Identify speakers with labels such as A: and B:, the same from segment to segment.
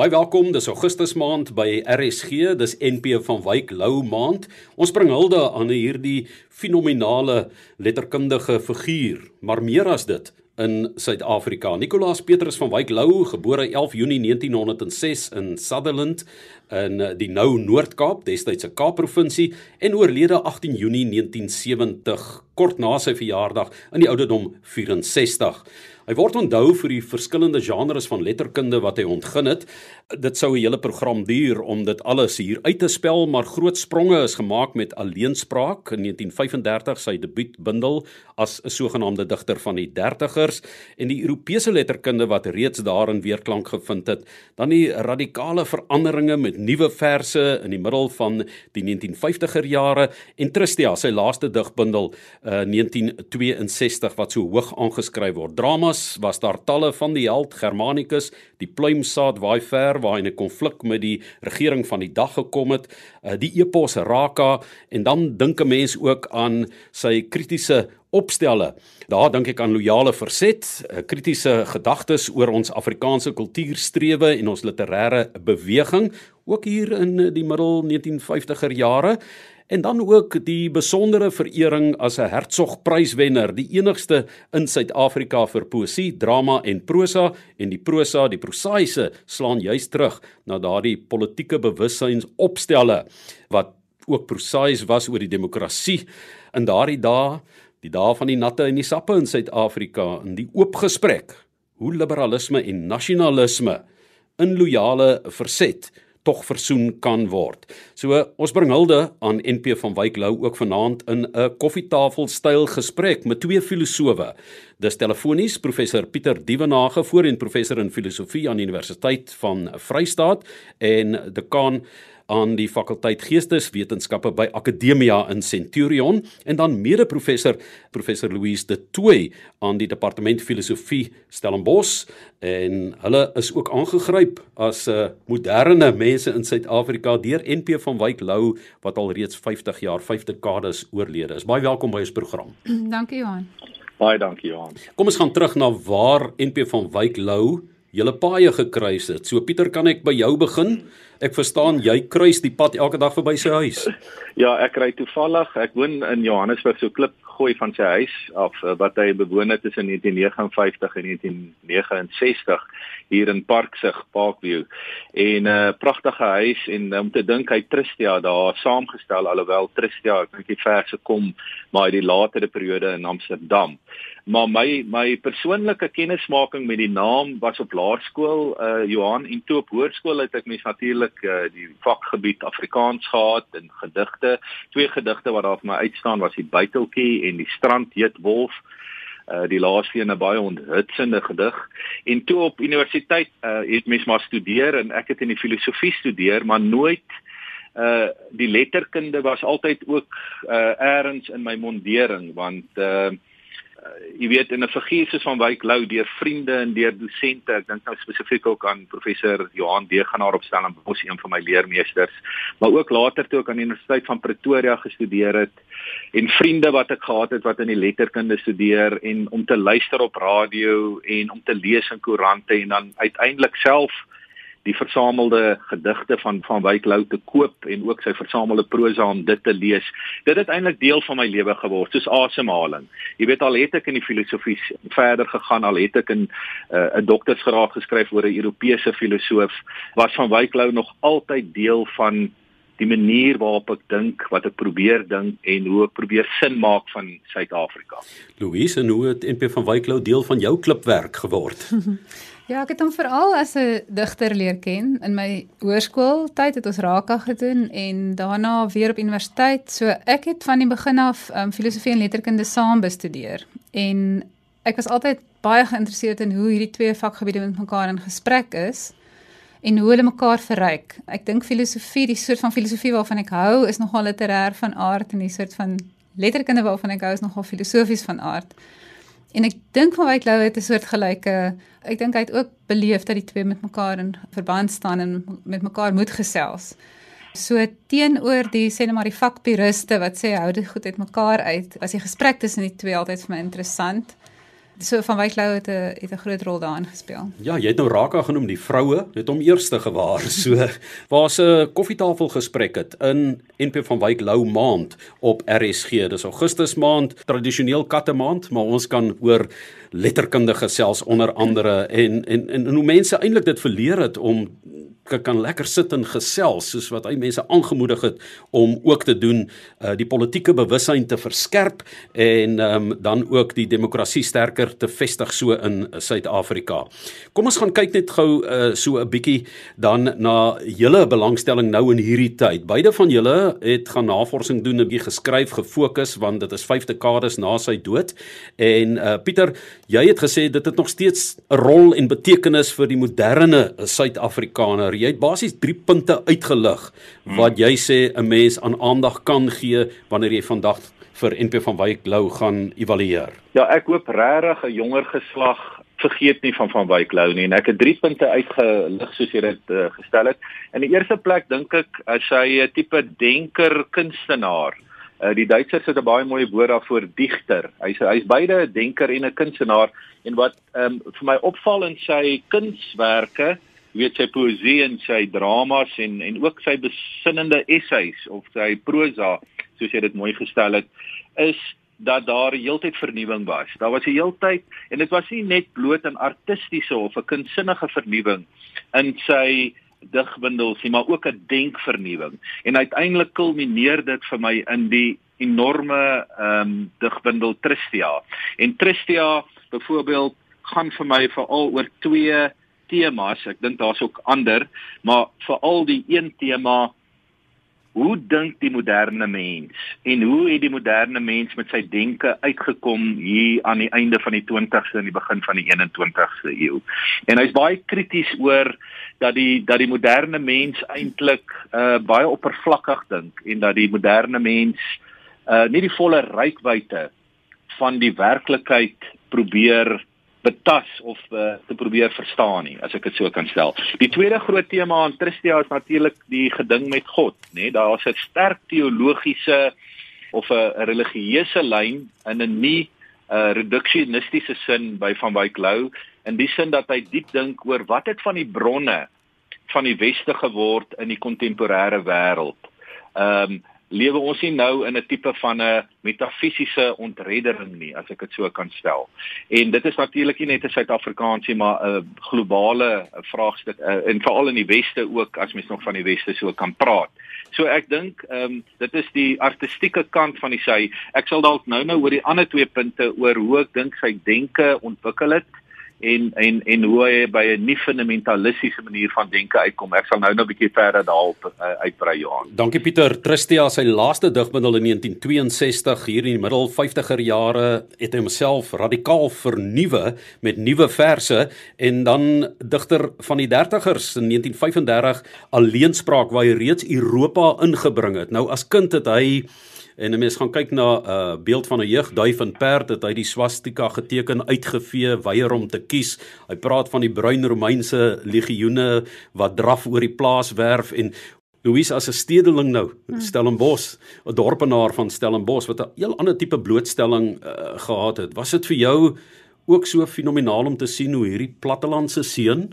A: Baie welkom, dis Augustus maand by RSG, dis NP van Wyk Lou maand. Ons bring hulde aan hierdie fenominale letterkundige figuur, maar meer as dit in Suid-Afrika. Nicolaas Petrus van Wyk Lou, gebore 11 Junie 1906 in Sutherland in die nou Noord-Kaap, destyds 'n Kaapprovinsie en oorlede 18 Junie 1970, kort na sy verjaardag in die ouderdom 64. Hy word onthou vir die verskillende genres van letterkunde wat hy ontgin het. Dit sou 'n hele program duur om dit alles hier uit te spel, maar groot spronge is gemaak met Alleenspraak in 1935 sy debuutbundel as 'n sogenaamde digter van die 30ers en die Europese letterkunde wat reeds daarin weerklank gevind het. Dan die radikale veranderinge met nuwe verse in die middel van die 1950er jare en Tristia sy laaste digbundel uh, 1962 wat so hoog aangeskryf word. Dramas was daar talle van die held Germanicus, die pluimsaad waai ver waar hy 'n konflik met die regering van die dag gekom het, uh, die epos Raka en dan dink 'n mens ook aan sy kritiese opstelle. Daar dink ek aan loyale verset, eh, kritiese gedagtes oor ons Afrikaanse kultuurstrewe en ons literêre beweging, ook hier in die middel 1950er jare. En dan ook die besondere verering as 'n Hertzogpryswenner, die enigste in Suid-Afrika vir poësie, drama en prosa. En die prosa, die prosaïese slaan juis terug na daardie politieke bewussynsopstelle wat ook prosaïs was oor die demokrasie. In daardie dae, die dae van die natte en die sappe in Suid-Afrika in die oop gesprek hoe liberalisme en nasionalisme in loyale verset tog versoen kan word. So ons bring hulde aan NP van Wyk Lou ook vanaand in 'n koffietafelstyl gesprek met twee filosowe. Dis telefonies professor Pieter Dievenage, voorheen professor in filosofie aan die Universiteit van Vryheid en dekaan aan die fakulteit Geesteswetenskappe by Akademia in Centurion en dan mede-professor professor Louise de Tooy aan die departement filosofie Stellenbosch en hulle is ook aangegryp as 'n uh, eh, moderne mense in Suid-Afrika deur NP van Wyk Lou wat al reeds 50 jaar, 5 dekades oorlede is. Baie welkom by ons program.
B: Dankie Johan.
C: Baie dankie Johan.
A: Kom ons gaan terug na waar NP van Wyk Lou julle paaie gekruis het. So Pieter, kan ek by jou begin? Ek verstaan jy kruis die pad elke dag verby sy huis.
C: Ja, ek ry toevallig. Ek woon in Johannesburg, so klip gooi van sy huis af eh, wat hy bewoon het tussen 1959 en 1969 hier in Parksig, Parkview. En 'n uh, eh, pragtige huis en om te dink hy Tristia daar saamgestel alhoewel Tristia ek dink die verse kom maar uit die latere periode in Amsterdam maar my my persoonlike kennismaking met die naam was op laerskool uh Johan en toe op hoërskool het ek mens natuurlik uh, die vakgebied Afrikaans gehad en gedigte. Twee gedigte wat daar vir my uitstaan was die buiteltjie en die strand heet wolf uh die laaste een 'n baie onthutsende gedig. En toe op universiteit uh het mens maar studeer en ek het in die filosofie studeer maar nooit uh die letterkunde was altyd ook uh eers in my mondering want uh, jy weet in 'n figuur soos van Wyk Lou deur vriende en deur dosente ek dink nou spesifiek ook aan professor Johan Degenaar op Stellenbosch een van my leermeesters maar ook later toe ek aan die Universiteit van Pretoria gestudeer het en vriende wat ek gehad het wat in die letterkunde studeer en om te luister op radio en om te lees in koerante en dan uiteindelik self die versamelde gedigte van van Wyk Lou te koop en ook sy versamelde prosa om dit te lees. Dit het eintlik deel van my lewe geword, soos asemhaling. Jy weet al het ek in die filosofie verder gegaan, al het ek 'n uh, 'n doktorsgraad geskryf oor 'n Europese filosoof, was van Wyk Lou nog altyd deel van die manier waarop ek dink, wat ek probeer dink en hoe ek probeer sin maak van Suid-Afrika.
A: Louise, hoe het NP van Wyk Lou deel van jou klipwerk geword?
B: Ja, ek het hom veral as 'n digter leer ken. In my hoërskooltyd het ons Raka gedoen en daarna weer op universiteit. So ek het van die begin af um, filosofie en letterkunde saam bestudeer. En ek was altyd baie geïnteresseerd in hoe hierdie twee vakgebiede met mekaar in gesprek is en hoe hulle mekaar verryk. Ek dink filosofie, die soort van filosofie waarvan ek hou, is nogal literêr van aard en die soort van letterkunde waarvan ek hou is nogal filosofies van aard. En ek dink van Wyk Lou het 'n soort gelyke ek dink hy het ook beleef dat die twee met mekaar in verband staan en met mekaar moet gesels. So teenoor die sê net maar die vakpuriste wat sê hou dit goed uit mekaar uit, was die gesprek tussen die twee altyd vir my interessant. So van Wyk Lou het 'n het 'n groot rol daarin gespeel.
A: Ja, jy het nou Raka genoem, die vroue het hom eerste gewaar. So waar 'n koffietafel gesprek het in NP van Wyk Lou maand op RSG. Dis Augustus maand, tradisioneel katte maand, maar ons kan oor letterkundige selfs onder andere en en en, en hoe mense eintlik dit verleer het om kan lekker sit en gesels soos wat hy mense aangemoedig het om ook te doen uh, die politieke bewussyn te verskerp en um, dan ook die demokrasie sterker te vestig so in Suid-Afrika. Kom ons gaan kyk net gou uh, so 'n bietjie dan na julle belangstelling nou in hierdie tyd. Beide van julle het gaan navorsing doen, 'n bietjie geskryf, gefokus want dit is 5 dekades na sy dood. En uh, Pieter, jy het gesê dit het nog steeds 'n rol en betekenis vir die moderne Suid-Afrikaner jy het basies 3 punte uitgelig wat jy sê 'n mens aan aandag kan gee wanneer jy vandag vir NP van Wyk Lou gaan evalueer.
C: Ja, ek hoop regtig 'n jonger geslag vergeet nie van van Wyk Lou nie en ek het 3 punte uitgelig soos jy dit uh, gestel het. In die eerste plek dink ek as hy 'n tipe denker kunstenaar Uh, die Duitsers het 'n baie mooi woord daarvoor digter. Hy's hy's beide 'n denker en 'n kunstenaar en wat um, vir my opval in sy kunswerke weet sy poësie en sy dramas en en ook sy besinnende essays of sy prosa soos jy dit mooi gestel het is dat daar heeltyd vernuwing was. Daar was 'n heeltyd en dit was nie net bloot 'n artistiese of 'n kunsinnige vernuwing in sy digbundels nie, maar ook 'n denkvernuwing. En uiteindelik kulmineer dit vir my in die enorme ehm um, digbundel Tristia. En Tristia byvoorbeeld gaan vir my veral oor twee temas. Ek dink daar's ook ander, maar veral die een tema Hoe dink die moderne mens en hoe het die moderne mens met sy denke uitgekom hier aan die einde van die 20ste en die begin van die 21ste eeu? En hy's baie krities oor dat die dat die moderne mens eintlik uh baie oppervlakkig dink en dat die moderne mens uh nie die volle reikwyte van die werklikheid probeer betas of uh, te probeer verstaan nie as ek dit so kan stel. Die tweede groot tema aan Tristia is natuurlik die geding met God, nê? Nee, Daar's 'n sterk teologiese of 'n religieuse lyn in 'n nie 'n uh, eh, reduksionistiese sin by van Wyk Lou in die sin dat hy diep dink oor wat het van die bronne van die weste geword in die kontemporêre wêreld. Ehm um, lewe ons nie nou in 'n tipe van 'n metafisiese ontreddering nie as ek dit so kan stel. En dit is natuurlik nie net 'n Suid-Afrikaanse maar 'n globale vraagstuk uh, en veral in die weste ook as mens nog van die weste so kan praat. So ek dink ehm um, dit is die artistieke kant van die sy. Ek sal dalk nou-nou oor die ander twee punte oor hoe ek dink sy denke ontwikkel het en en en hoe hy by 'n nie fundamentalistiese manier van denke uitkom. Ek sal nou nou 'n bietjie verder daarop uh, uitbrei Johan.
A: Dankie Pieter. Tristia sy laaste digbundel in 1962 hier in die middel 50er jare het hy homself radikaal vernuwe met nuwe verse en dan digter van die 30ers in 1935 alleenspraak waar hy reeds Europa ingebring het. Nou as kind het hy En 'n mens gaan kyk na 'n uh, beeld van 'n jeugduif en perd het hy die swastika geteken uitgevee weier om te kies. Hy praat van die bruin Romeinse legioene wat draf oor die plaas werf en Louis as 'n stedeling nou, hmm. Stellenbosch, 'n dorpenaar van Stellenbosch wat 'n heel ander tipe blootstelling uh, gehad het. Was dit vir jou ook so fenomenaal om te sien hoe hierdie plattelandse seun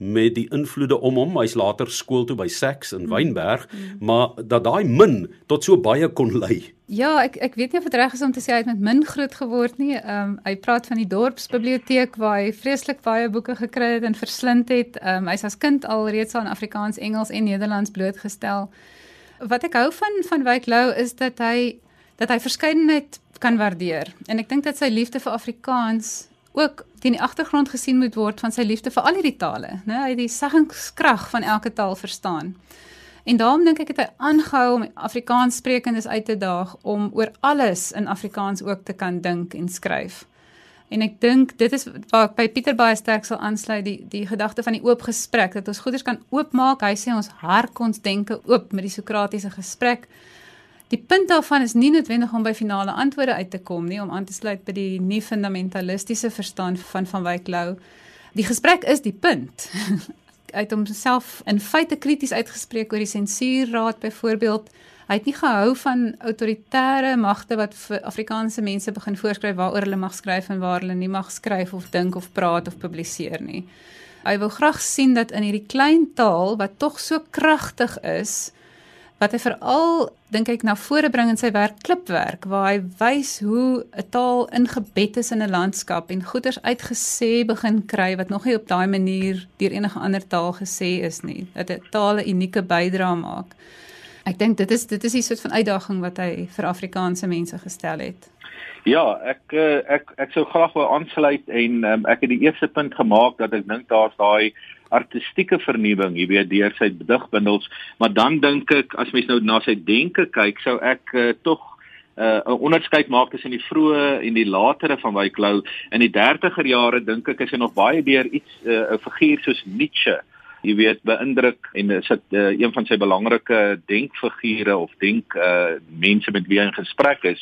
A: met die invloede om hom. Hy's later skool toe by Sax in mm. Wynberg, mm. maar dat daai min tot so baie kon lei.
B: Ja, ek ek weet nie of dit reg is om te sê hy het met min groot geword nie. Ehm um, hy praat van die dorpsbiblioteek waar hy vreeslik baie boeke gekry het en verslind het. Ehm um, hy's as kind al reeds aan Afrikaans, Engels en Nederlands blootgestel. Wat ek hou van van Wyk Lou is dat hy dat hy verskeidenheid kan waardeer. En ek dink dat sy liefde vir Afrikaans ook teen die agtergrond gesien moet word van sy liefde vir al hierdie tale, né? Hy het die seggingskrag van elke taal verstaan. En daarom dink ek het hy aangehou om Afrikaans sprekendes uit te daag om oor alles in Afrikaans ook te kan dink en skryf. En ek dink dit is waar by Pieter baie sterk sal aansluit die die gedagte van die oop gesprek dat ons goeders kan oopmaak. Hy sê ons hart kon denke oop met die Sokratiese gesprek. Die punt daarvan is nie noodwendig om by finale antwoorde uit te kom nie, om aan te sluit by die nie fundamentalistiese verstand van van Wyk Lou. Die gesprek is die punt. uit homself in feite krities uitgespreek oor die sensuurraad byvoorbeeld. Hy het nie gehou van autoritaire magte wat vir Afrikaanse mense begin voorskryf waaroor hulle mag skryf en waar hulle nie mag skryf of dink of praat of publiseer nie. Hy wou graag sien dat in hierdie klein taal wat tog so kragtig is, wat hy veral dink ek na vore bring in sy werk klipwerk waar hy wys hoe 'n taal ingebed is in 'n landskap en goeters uitgesê begin kry wat nog nie op daai manier deur enige ander taal gesê is nie dat 'n taal 'n unieke bydrae maak. Ek dink dit is dit is 'n soort van uitdaging wat hy vir Afrikaanse mense gestel het.
C: Ja, ek eh, ek ek sou graag wou aansluit en um, ek het die eerste punt gemaak dat ek dink daar's daai artistieke vernuwing, jy weet, deur sy digbundels, maar dan dink ek as mens nou na sy denke kyk, sou ek uh, tog uh, 'n uh, onderskeid maak tussen die vroeë en die latere van Wyk Lou. In die 30er jare dink ek is hy nog baie deur iets uh, 'n uh, figuur soos Nietzsche jy weet beïndruk en is dit uh, een van sy belangrike denkfigure of denk uh, mense met wie hy in gesprek is.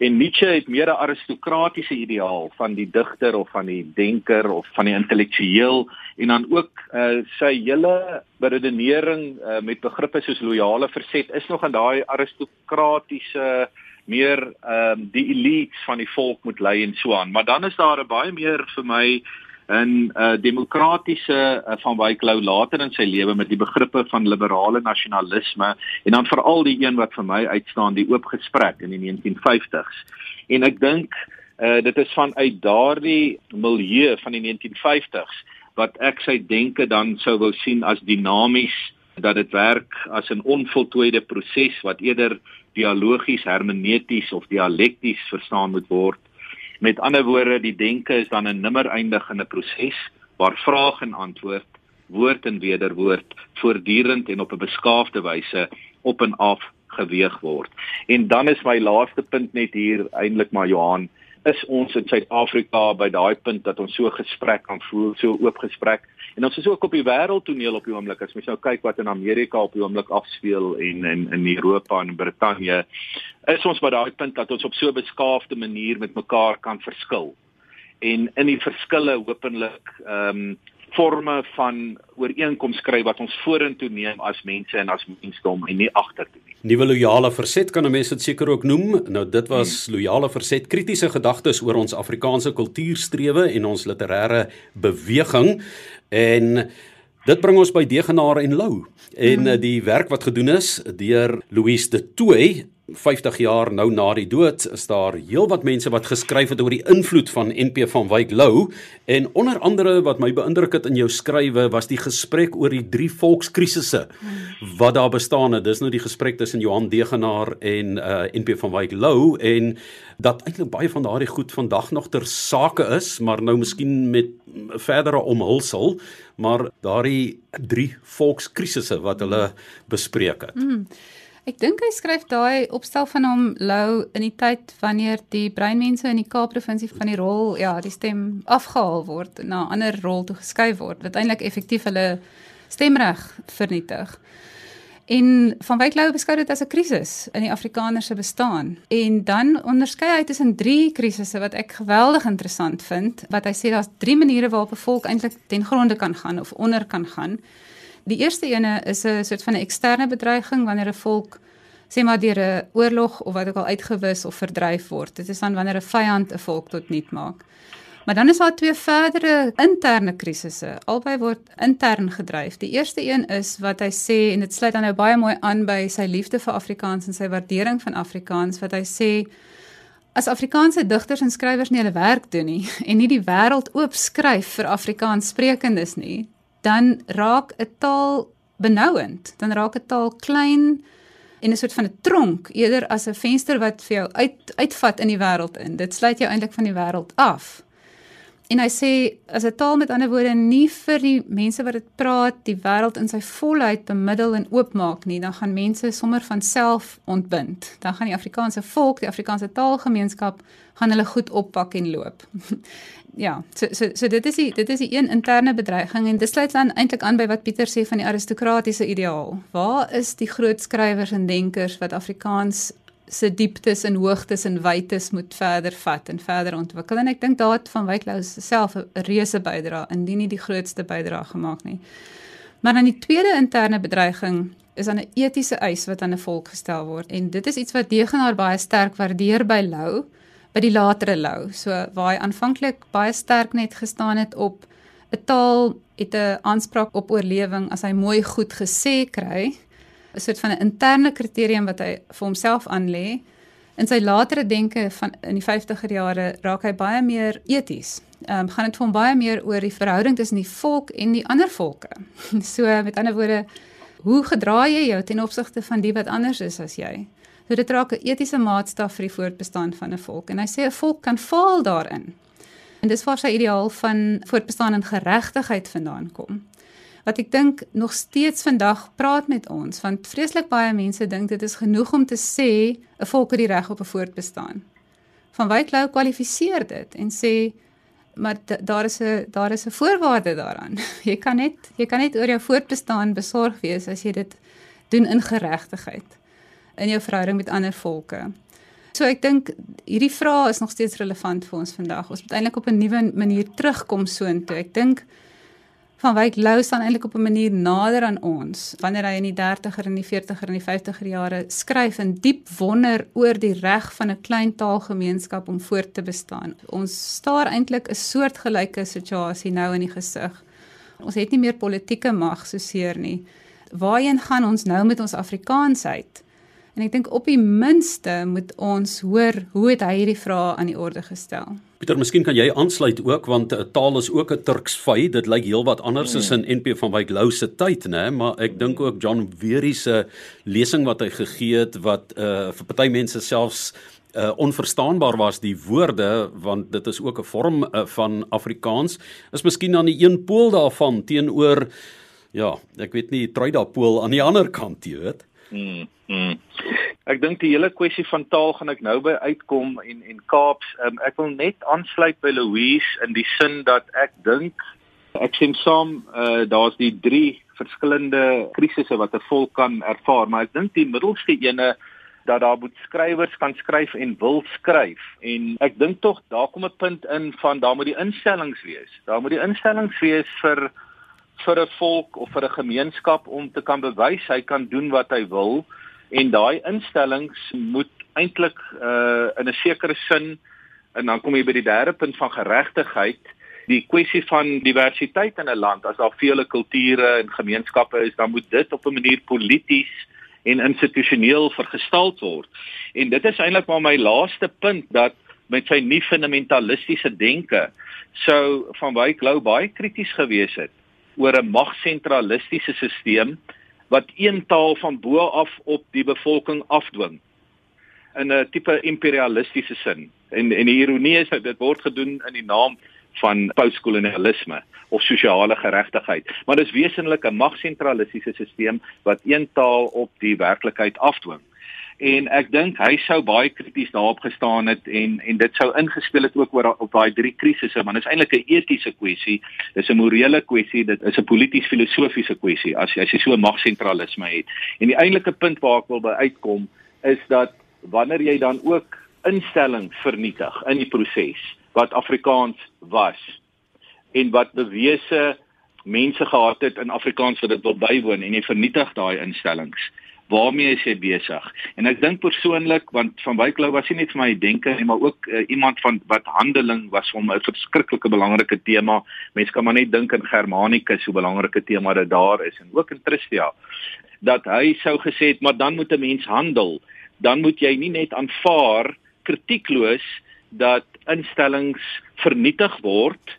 C: En Nietzsche het meer 'n aristokratiese ideaal van die digter of van die denker of van die intellektueel en dan ook uh, sy hele beredenering uh, met begrippe soos loyale verset is nog aan daai aristokratiese meer ehm um, die elites van die volk moet lei en so aan. Maar dan is daar 'n baie meer vir my in uh, demokratiese uh, van Wyk Lou later in sy lewe met die begrippe van liberale nasionalisme en dan veral die een wat vir my uitstaan die oop gesprek in die 1950s. En ek dink uh, dit is vanuit daardie milieu van die 1950s wat ek sy denke dan sou wou sien as dinamies dat dit werk as 'n onvoltooide proses wat eerder dialogies, hermeneuties of dialekties verstaan moet word Met ander woorde, die denke is dan 'n nimmer eindigende proses waar vraag en antwoord, woord en wederwoord voortdurend en op 'n beskaafde wyse op en af geweeg word. En dan is my laaste punt net hier eintlik maar Johan, is ons in Suid-Afrika by daai punt dat ons so gesprek kan voer, so oop gesprek En ons is ook op die wêreldtoneel op die oomblik. As mens nou kyk wat in Amerika op die oomblik afspeel en in in Europa en Brittanje, is ons by daai punt dat ons op so 'n beskaafde manier met mekaar kan verskil. En in die verskille hopelik ehm um, forme van ooreenkoms kry wat ons vorentoe neem as mense en as mensdom en nie agtertoe nie.
A: Nuwe loyale verset kan 'n mens dit seker ook noem. Nou dit was hmm. loyale verset kritiese gedagtes oor ons Afrikaanse kultuurstrewe en ons literêre beweging. En dit bring ons by Degenaar en Lou en mm. die werk wat gedoen is deur Louise de Tooy 50 jaar nou na die dood is daar heelwat mense wat geskryf het oor die invloed van NP van Wyk Lou. En onder andere wat my beïndruk het in jou skrywe was die gesprek oor die drie volkskrisisse wat daar bestaan het. Dis nou die gesprek tussen Johan Degenaar en uh, NP van Wyk Lou en dat eintlik baie van daardie goed vandag nog ter sake is maar nou miskien met verdere omhulsel maar daardie drie volkskrisisse wat hulle bespreek het. Mm.
B: Ek dink hy skryf daai opstel van hom Lou in die tyd wanneer die breinmense in die Kaap-provinsie van die rol, ja, die stem afgehaal word na 'n ander rol toe geskuif word wat eintlik effektief hulle stemreg vernietig. En van Wyk Lou beskou dit as 'n krisis in die Afrikaner se bestaan. En dan onderskei hy tussen drie krisisse wat ek geweldig interessant vind, wat hy sê daar's drie maniere waarop 'n volk eintlik ten gronde kan gaan of onder kan gaan. Die eerste ene is 'n soort van 'n eksterne bedreiging wanneer 'n volk sê maar deur 'n oorlog of wat ook al uitgewis of verdryf word. Dit is dan wanneer 'n vyand 'n volk tot niet maak. Maar dan is daar twee verdere interne krisisse. Albei word intern gedryf. Die eerste een is wat hy sê en dit sluit dan nou baie mooi aan by sy liefde vir Afrikaans en sy waardering van Afrikaans wat hy sê as Afrikaanse digters en skrywers nie hulle werk doen nie en nie die wêreld oop skryf vir Afrikaanssprekendes nie, dan raak 'n taal benouend, dan raak 'n taal klein en 'n soort van 'n tronk eerder as 'n venster wat vir jou uit uitvat in die wêreld in. Dit sluit jou eintlik van die wêreld af. En hy sê as 'n taal met ander woorde nie vir die mense wat dit praat, die wêreld in sy volheid bemiddel en oopmaak nie, dan gaan mense sommer van self ontbind. Dan gaan die Afrikaanse volk, die Afrikaanse taalgemeenskap gaan hulle goed oppak en loop. Ja, so so so dit is die dit is die een interne bedreiging en dit sluit dan eintlik aan by wat Pieter sê van die aristokratiese ideaal. Waar is die groot skrywers en denkers wat Afrikaans se dieptes en hoogtes en wytes moet verder vat en verder ontwikkel en ek dink daad van Wyklou self 'n reuse bydra indien nie die grootste bydra gemaak nie. Maar dan die tweede interne bedreiging is aan 'n etiese eis wat aan 'n volk gestel word en dit is iets wat Degenaar baie sterk waardeer by Lou, by die latere Lou. So waar hy aanvanklik baie sterk net gestaan het op 'n taal het 'n aanspraak op oorlewing as hy mooi goed gesê kry, 'n soort van 'n interne kriterium wat hy vir homself aanlê. In sy latere denke van in die 50er jare raak hy baie meer eties. Ehm um, gaan dit vir hom baie meer oor die verhouding tussen die volk en die ander volke. so met ander woorde, hoe gedra jy jou ten opsigte van die wat anders is as jy? So dit raak 'n etiese maatstaf vir die voortbestaan van 'n volk en hy sê 'n volk kan faal daarin. En dis waar sy ideaal van voortbestaan en geregtigheid vandaan kom wat ek dink nog steeds vandag praat met ons want vreeslik baie mense dink dit is genoeg om te sê 'n volk het die reg op 'n voortbestaan. Van Wyk Lou kwalifiseer dit en sê maar daar is 'n daar is 'n voorwaarde daaraan. Jy kan net jy kan net oor jou voortbestaan besorg wees as jy dit doen in geregtigheid in jou verhouding met ander volke. So ek dink hierdie vraag is nog steeds relevant vir ons vandag. Ons moet eintlik op 'n nuwe manier terugkom soontoe. Ek dink van Wyk Lou staan eintlik op 'n manier nader aan ons wanneer hy in die 30er en die 40er en die 50er jare skryf in diep wonder oor die reg van 'n klein taalgemeenskap om voort te bestaan. Ons staar eintlik 'n soortgelyke situasie nou in die gesig. Ons het nie meer politieke mag so seer nie. Waarheen gaan ons nou met ons Afrikaansheid? En ek dink op die minste moet ons hoor hoe het hy hierdie vrae aan die orde gestel.
A: Pieter, miskien kan jy aansluit ook want 'n taal is ook 'n Turks vy. Dit lyk heelwat anders as in NP van Wyk Lou se tyd, né? Maar ek dink ook John Wery se lesing wat hy gegee het wat uh vir party mense selfs uh onverstaanbaar was die woorde want dit is ook 'n vorm uh, van Afrikaans is miskien aan die een pool daarvan teenoor ja, ek weet nie Truidapool aan die ander kant, jy weet.
C: Mm, mm. Ek dink die hele kwessie van taal gaan ek nou by uitkom en en Kaaps, um, ek wil net aansluit by Louise in die sin dat ek dink ek sien saam uh, daar's die drie verskillende krisisse wat 'n volk kan ervaar, maar ek dink die middelste ene dat daar moet skrywers kan skryf en wil skryf en ek dink tog daar kom 'n punt in van daar moet die instellings wees. Daar moet die instellings wees vir vir 'n volk of vir 'n gemeenskap om te kan bewys hy kan doen wat hy wil. En daai instellings moet eintlik uh in 'n sekere sin en dan kom jy by die derde punt van geregtigheid die kwessie van diversiteit in 'n land. As daar vele kulture en gemeenskappe is dan moet dit op 'n manier polities en institusioneel vergestald word. En dit is eintlik maar my laaste punt dat met sy nie fundamentalistiese denke sou van Wyk Lou baie krities gewees het oor 'n magsentralistiese stelsel wat een taal van bo af op die bevolking afdwing in 'n tipe imperialistiese sin. En en die ironie is dat dit word gedoen in die naam van postkolonialisme of sosiale geregtigheid, maar dit is wesenlik 'n magsentralistiese stelsel wat een taal op die werklikheid afdwing en ek dink hy sou baie krities daarop gestaan het en en dit sou ingespel het ook oor op daai drie krisisse maar dit is eintlik 'n etiese kwessie dis 'n morele kwessie dit is 'n polities filosofiese kwessie as jy as jy so magsentralisme het. En die eintlike punt waar ek wil by uitkom is dat wanneer jy dan ook instellings vernietig in die proses wat Afrikaans was en wat bewese mense gehad het in Afrikaans wat dit wil bywoon en jy vernietig daai instellings waarmee is jy besig? En ek dink persoonlik want van Wyklou was nie net vir my denke nie, maar ook uh, iemand van wat handeling was vir hom 'n verskriklike belangrike tema. Mense kan maar net dink in Germanicus hoe belangrike tema dit daar is en ook in Tristia dat hy sou gesê het maar dan moet 'n mens handel. Dan moet jy nie net aanvaar kritiekloos dat instellings vernietig word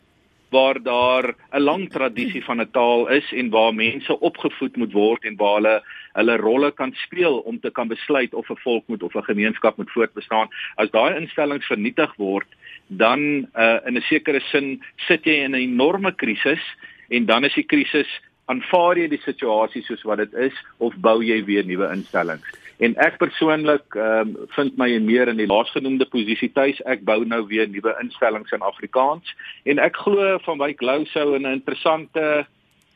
C: waar daar 'n lang tradisie van 'n taal is en waar mense opgevoed moet word en waar hulle hulle rolle kan speel om te kan besluit of 'n volk moet of 'n gemeenskap moet voortbestaan. As daai instellings vernietig word, dan uh, in 'n sekere sin sit jy in 'n enorme krisis en dan is die krisis aanvaar jy die situasie soos wat dit is of bou jy weer nuwe instellings? En ek persoonlik ehm um, vind my meer in die laasgenoemde posisie tuis. Ek bou nou weer nuwe instellings in Afrikaans en ek glo van Wyk Lou sou 'n interessante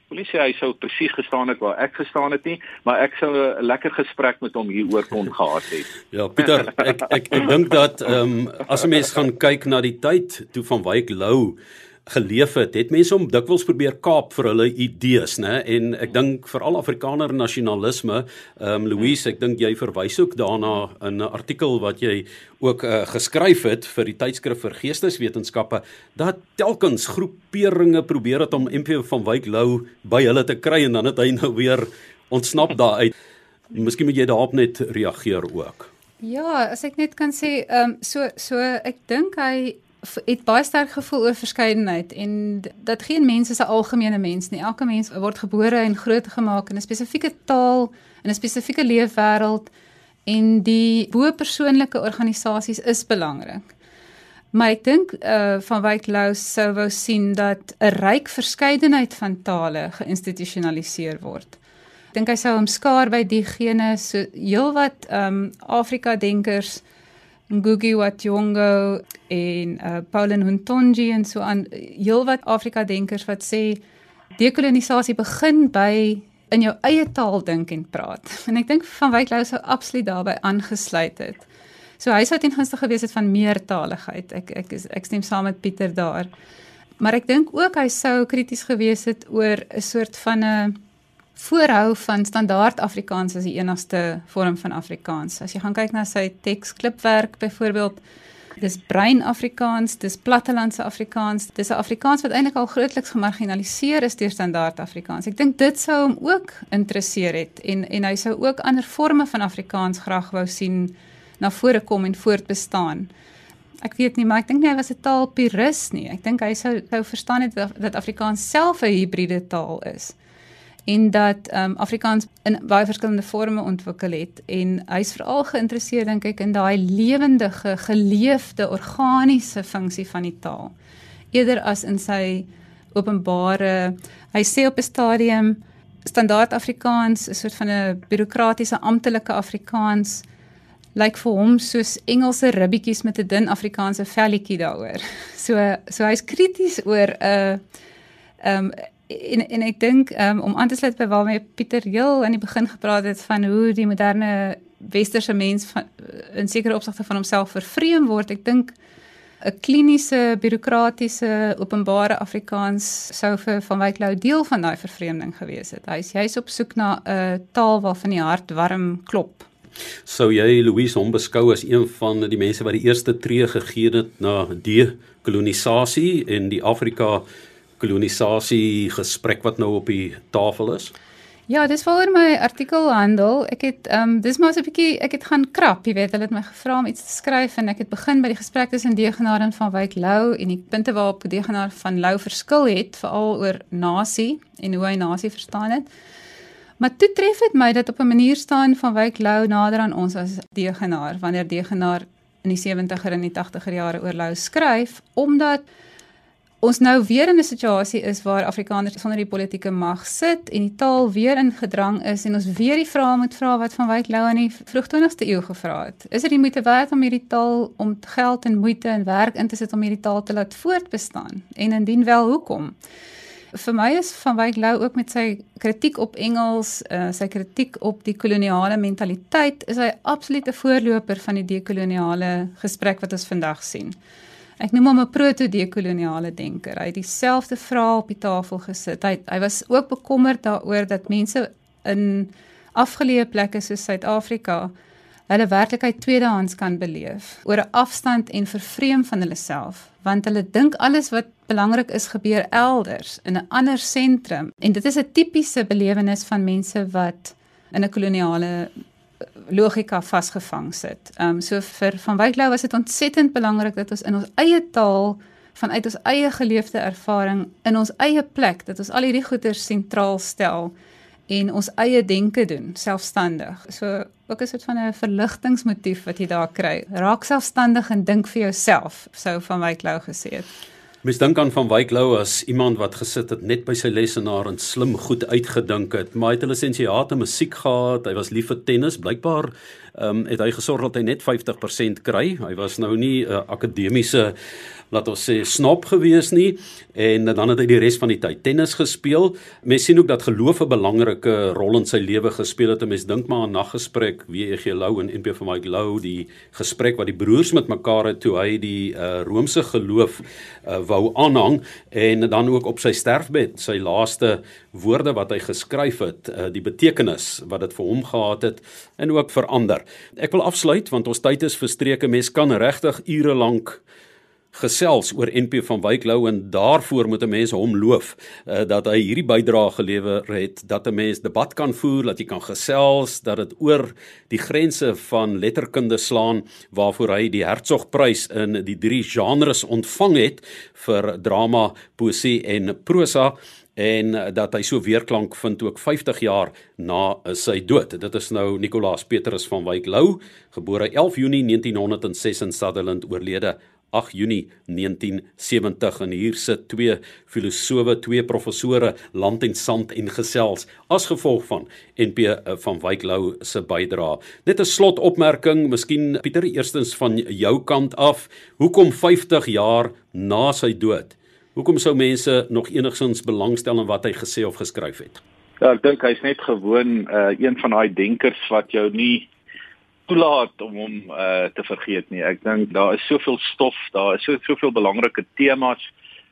C: polisie hy sou presies gestaan het waar ek gestaan het nie, maar ek sou 'n lekker gesprek met hom hieroor kon gehad het.
A: Ja, Pieter, ek ek ek dink dat ehm um, as 'n mens gaan kyk na die tyd toe van Wyk Lou geleef het, het mense om dikwels probeer kaap vir hulle idees, né? En ek dink veral Afrikaner nasionalisme, ehm um, Louise, ek dink jy verwys ook daarna in 'n artikel wat jy ook uh, geskryf het vir die tydskrif vir geesteswetenskappe dat telkens groeperinge probeer het om MP van Wyk Lou by hulle te kry en dan het hy nou weer ontsnap daaruit. Miskien moet jy daarop net reageer ook.
B: Ja, as ek net kan sê, ehm um, so so ek dink hy het baie sterk gevoel oor verskeidenheid en dat geen mens is 'n algemene mens nie. Elke mens word gebore en grootgemaak in 'n spesifieke taal, in 'n spesifieke leefwêreld en die bo persoonlike organisasies is belangrik. Maar ek dink uh van Wyk Lou sou wou sien dat 'n ryk verskeidenheid van tale geïnstitusionaliseer word. Ek dink hy sou hom skaar by diegene so heelwat um Afrika denkers Ngugi wa Thiong'o en uh, Pauline Huntonji en so aan heelwat Afrika denkers wat sê dekolonisasie begin by in jou eie taal dink en praat. En ek dink van Wyk Lou sou absoluut daarbey aangesluit het. So hy sou ten gunste gewees het van meertaligheid. Ek ek is ek stem saam met Pieter daar. Maar ek dink ook hy sou krities gewees het oor 'n soort van 'n voorhou van standaard Afrikaans as die enigste vorm van Afrikaans. As jy gaan kyk na sy teksklipwerk byvoorbeeld, dis brein Afrikaans, dis plattelandse Afrikaans, dis 'n Afrikaans wat eintlik al grootliks gemarginaliseer is deur standaard Afrikaans. Ek dink dit sou hom ook interesseer het en en hy sou ook ander forme van Afrikaans graag wou sien na vore kom en voortbestaan. Ek weet nie, maar ek dink nie hy was 'n taalpurist nie. Ek dink hy sou sou verstaan het dat, Afrikaans self 'n hibriede taal is en dat ehm um, Afrikaans in baie verskillende forme ontwikkel het en hy's veral geïnteresseerd dink ek in daai lewendige, geleefde, organiese funksie van die taal. Eerder as in sy openbare hy sê op 'n stadium standaard Afrikaans, 'n soort van 'n bureaukratiese amptelike Afrikaans lyk vir hom soos Engelse ribbetjies met 'n dun Afrikaanse velletjie daaroor. So so hy's krities oor 'n uh, ehm um, en en ek dink um, om aan te sluit by waarmee Pieter heel aan die begin gepraat het van hoe die moderne westerse mens van in sekere opsigte van homself vervreem word. Ek dink 'n kliniese, bureaukratiese, openbare Afrikaans sou vir van Wyk Lou deel van daai vervreemding gewees het. Hy is juis op soek na 'n taal waarvan die hart warm klop.
A: Sou jy Louise hom beskou as een van die mense wat die eerste tree gegee het na die kolonisasie en die Afrika kolonisasie gesprek wat nou op die tafel is?
B: Ja, dis waaroor my artikel handel. Ek het ehm um, dis maar so 'n bietjie ek het gaan krap, jy weet, hulle het my gevra om iets te skryf en ek het begin by die gesprek tussen Degenaar en van Wyk Lou en die punte waarop Degenaar van Lou verskil het, veral oor nasie en hoe hy nasie verstaan het. Maar toe tref dit my dat op 'n manier staan van Wyk Lou nader aan ons as Degenaar wanneer Degenaar in die 70er en die 80er jare oor Lou skryf, omdat ons nou weer in 'n situasie is waar Afrikaners sonder die politieke mag sit en die taal weer in gedrang is en ons weer die vrae moet vra wat van Wyk Lou in die vroeg 20ste eeu gevra het. Is dit die moeite werd om hierdie taal om geld en moeite en werk in te sit om hierdie taal te laat voortbestaan? En indien wel, hoekom? Vir my is van Wyk Lou ook met sy kritiek op Engels, uh, sy kritiek op die koloniale mentaliteit, is hy absoluut 'n voorloper van die dekoloniale gesprek wat ons vandag sien. Ek noem hom 'n proto-dekoloniale denker. Hy het dieselfde vrae op die tafel gesit. Hy hy was ook bekommerd daaroor dat mense in afgeleë plekke soos Suid-Afrika hulle werklikheid tweedehands kan beleef oor 'n afstand en vervreem van hulle self, want hulle dink alles wat belangrik is gebeur elders in 'n ander sentrum. En dit is 'n tipiese belewenis van mense wat in 'n koloniale logika vasgevang sit. Ehm um, so vir van Wyk Lou was dit ontsettend belangrik dat ons in ons eie taal vanuit ons eie geleefde ervaring in ons eie plek dat ons al hierdie goeie sentraal stel en ons eie denke doen selfstandig. So ook 'n soort van 'n verligtingmotief wat jy daar kry. Raak selfstandig en dink vir jouself, sou van Wyk Lou gesê het.
A: Mens dink aan van Wyk Lou as iemand wat gesit het net by sy lesenaar en slim goed uitgedink het. Maar hy het 'n lisensiaat in musiek gehad. Hy was lief vir tennis. Blykbaar ehm um, het hy gesorg dat hy net 50% kry. Hy was nou nie 'n uh, akademiese laat ons sê snop gewees nie en dan het hy die res van die tyd tennis gespeel. Mens sien ook dat geloof 'n belangrike rol in sy lewe gespeel het. Mens dink maar aan naggesprek WEG Lou en NP van Mike Lou, die gesprek wat die broers met mekaar het toe hy die uh, Romeinse geloof uh, wou aanhang en dan ook op sy sterfbed sy laaste woorde wat hy geskryf het, uh, die betekenis wat dit vir hom gehad het en ook verander. Ek wil afsluit want ons tyd is verstreke. Mens kan regtig ure lank gesels oor NP van Wyk Lou en daarvoor moet 'n mens hom loof uh, dat hy hierdie bydrae gelewer het dat 'n mens debat kan voer, dat jy kan gesels, dat dit oor die grense van letterkunde slaan waarvoor hy die Hertzogprys in die drie genres ontvang het vir drama, poesie en prosa en dat hy so weerklank vind ook 50 jaar na sy dood. Dit is nou Nicolaas Petrus van Wyk Lou, gebore 11 Junie 1906 in Sutherland, oorlede 8 Junie 1970 en hier sit twee filosowe, twee professore land en sand en gesels as gevolg van NP eh, van Wyk Lou se bydrae. Net 'n slotopmerking, miskien Pieter eerstens van jou kant af, hoekom 50 jaar na sy dood? Hoekom sou mense nog enigsins belangstel in wat hy gesê of geskryf het?
C: Ja, ek dink hy's net gewoon uh, een van daai denkers wat jou nie toelaat om hom uh, te vergeet nie. Ek dink daar is soveel stof, daar is so soveel belangrike temas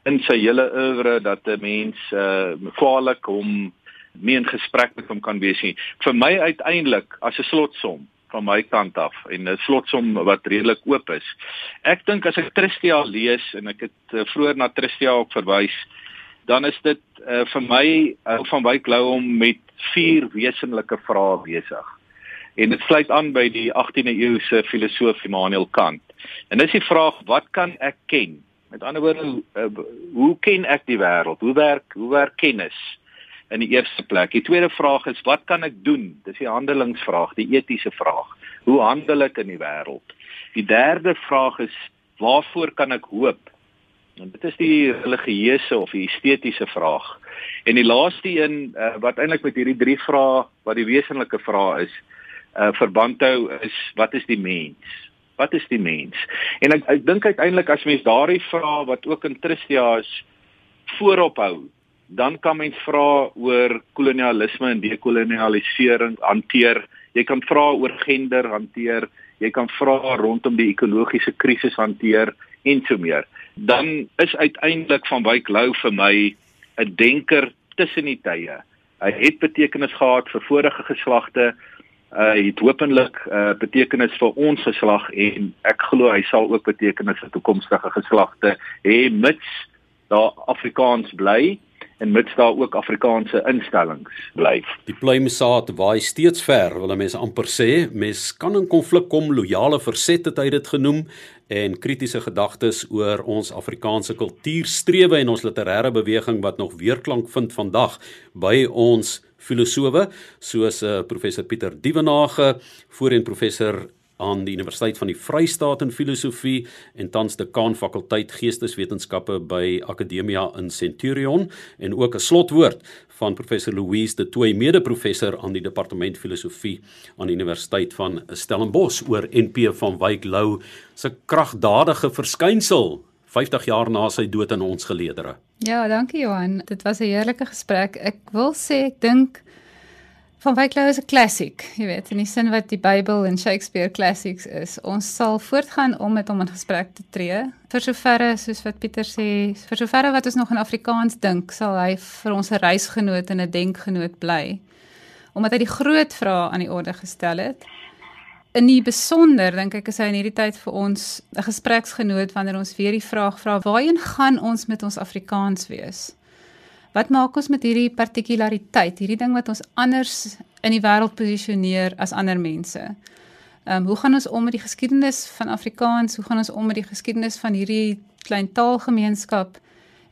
C: in sy hele oeuvre dat 'n mens uh, kwaliek hom mee in gesprek met hom kan wees nie. Vir my uiteindelik as 'n slotsom van my kant af en 'n slotsom wat redelik oop is. Ek dink as ek Tristia lees en ek het uh, vroeër na Tristia ook verwys, dan is dit uh, vir my uh, van Wyk Lou om met vier wesenlike vrae besig en dit sluit aan by die 18de eeuse filosoof Immanuel Kant. En dis die vraag wat kan ek ken? Met ander woorde, uh, hoe ken ek die wêreld? Hoe werk hoe werk kennis? In die eerste plek. Die tweede vraag is wat kan ek doen? Dis die handelingsvraag, die etiese vraag. Hoe handel ek in die wêreld? Die derde vraag is waarvoor kan ek hoop? En dit is die religieuse of die estetiese vraag. En die laaste een uh, wat eintlik met hierdie drie vrae wat die wesenlike vraag is, uh, verband hou is wat is die mens? Wat is die mens? En ek ek dink uiteindelik as mens daardie vraag wat ook in Tristia is voorop hou, dan kan mens vra oor kolonialisme en dekolonialisering hanteer. Jy kan vra oor gender hanteer, jy kan vra rondom die ekologiese krisis hanteer en so meer. Dan is uiteindelik van Wyk Lou vir my 'n denker tussen die tye. Hy het betekenis gehad vir vorige geslagte, uh het hopelik uh betekenis vir ons geslag en ek glo hy sal ook betekenis vir toekomstige geslagte hê mits daar Afrikaans bly en mits daar ook Afrikaanse instellings bly.
A: Die pluimsaad waai steeds ver, wil mense amper sê. Mens kan in konflik kom, loyale verzet het hy dit genoem en kritiese gedagtes oor ons Afrikaanse kultuurstrewe en ons literêre beweging wat nog weerklank vind vandag by ons filosowe soos uh, professor Pieter Dievenage, voorheen professor aan die Universiteit van die Vrystaat in filosofie en tans dekaan fakulteit geesteswetenskappe by Akademia in Centurion en ook 'n slotwoord van professor Louise de Toey mede-professor aan die departement filosofie aan die Universiteit van Stellenbosch oor NP van Wyk Lou se kragdadige verskynsel 50 jaar na sy dood in ons geleedere.
B: Ja, dankie Johan. Dit was 'n heerlike gesprek. Ek wil sê ek dink van Wyk Lou is 'n klassiek, jy weet, in die sin wat die Bybel en Shakespeare classics is. Ons sal voortgaan om met hom in gesprek te tree. Vir soverre soos wat Pieter sê, vir soverre wat ons nog in Afrikaans dink, sal hy vir ons 'n reisgenoot en 'n denkgenoot bly. Omdat hy die groot vrae aan die orde gestel het in die besonder dink ek is hy in hierdie tyd vir ons 'n gespreksgenoot wanneer ons weer die vraag vra waarheen gaan ons met ons Afrikaans wees? Wat maak ons met hierdie partikulariteit, hierdie ding wat ons anders in die wêreld posisioneer as ander mense? Ehm um, hoe gaan ons om met die geskiedenis van Afrikaans? Hoe gaan ons om met die geskiedenis van hierdie klein taalgemeenskap?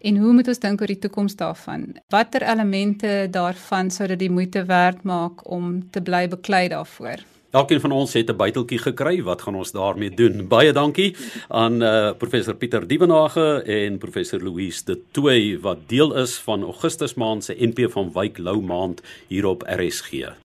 B: En hoe moet ons dink oor die toekoms daarvan? Watter elemente daarvan sou dit die moeite werd maak om te bly beklei daarvoor?
A: Elkeen van ons het 'n buiteltjie gekry. Wat gaan ons daarmee doen? Baie dankie aan uh, professor Pieter Dievenage en professor Louise de Toey wat deel is van Augustus maand se NP van Wyk Lou maand hier op RSG.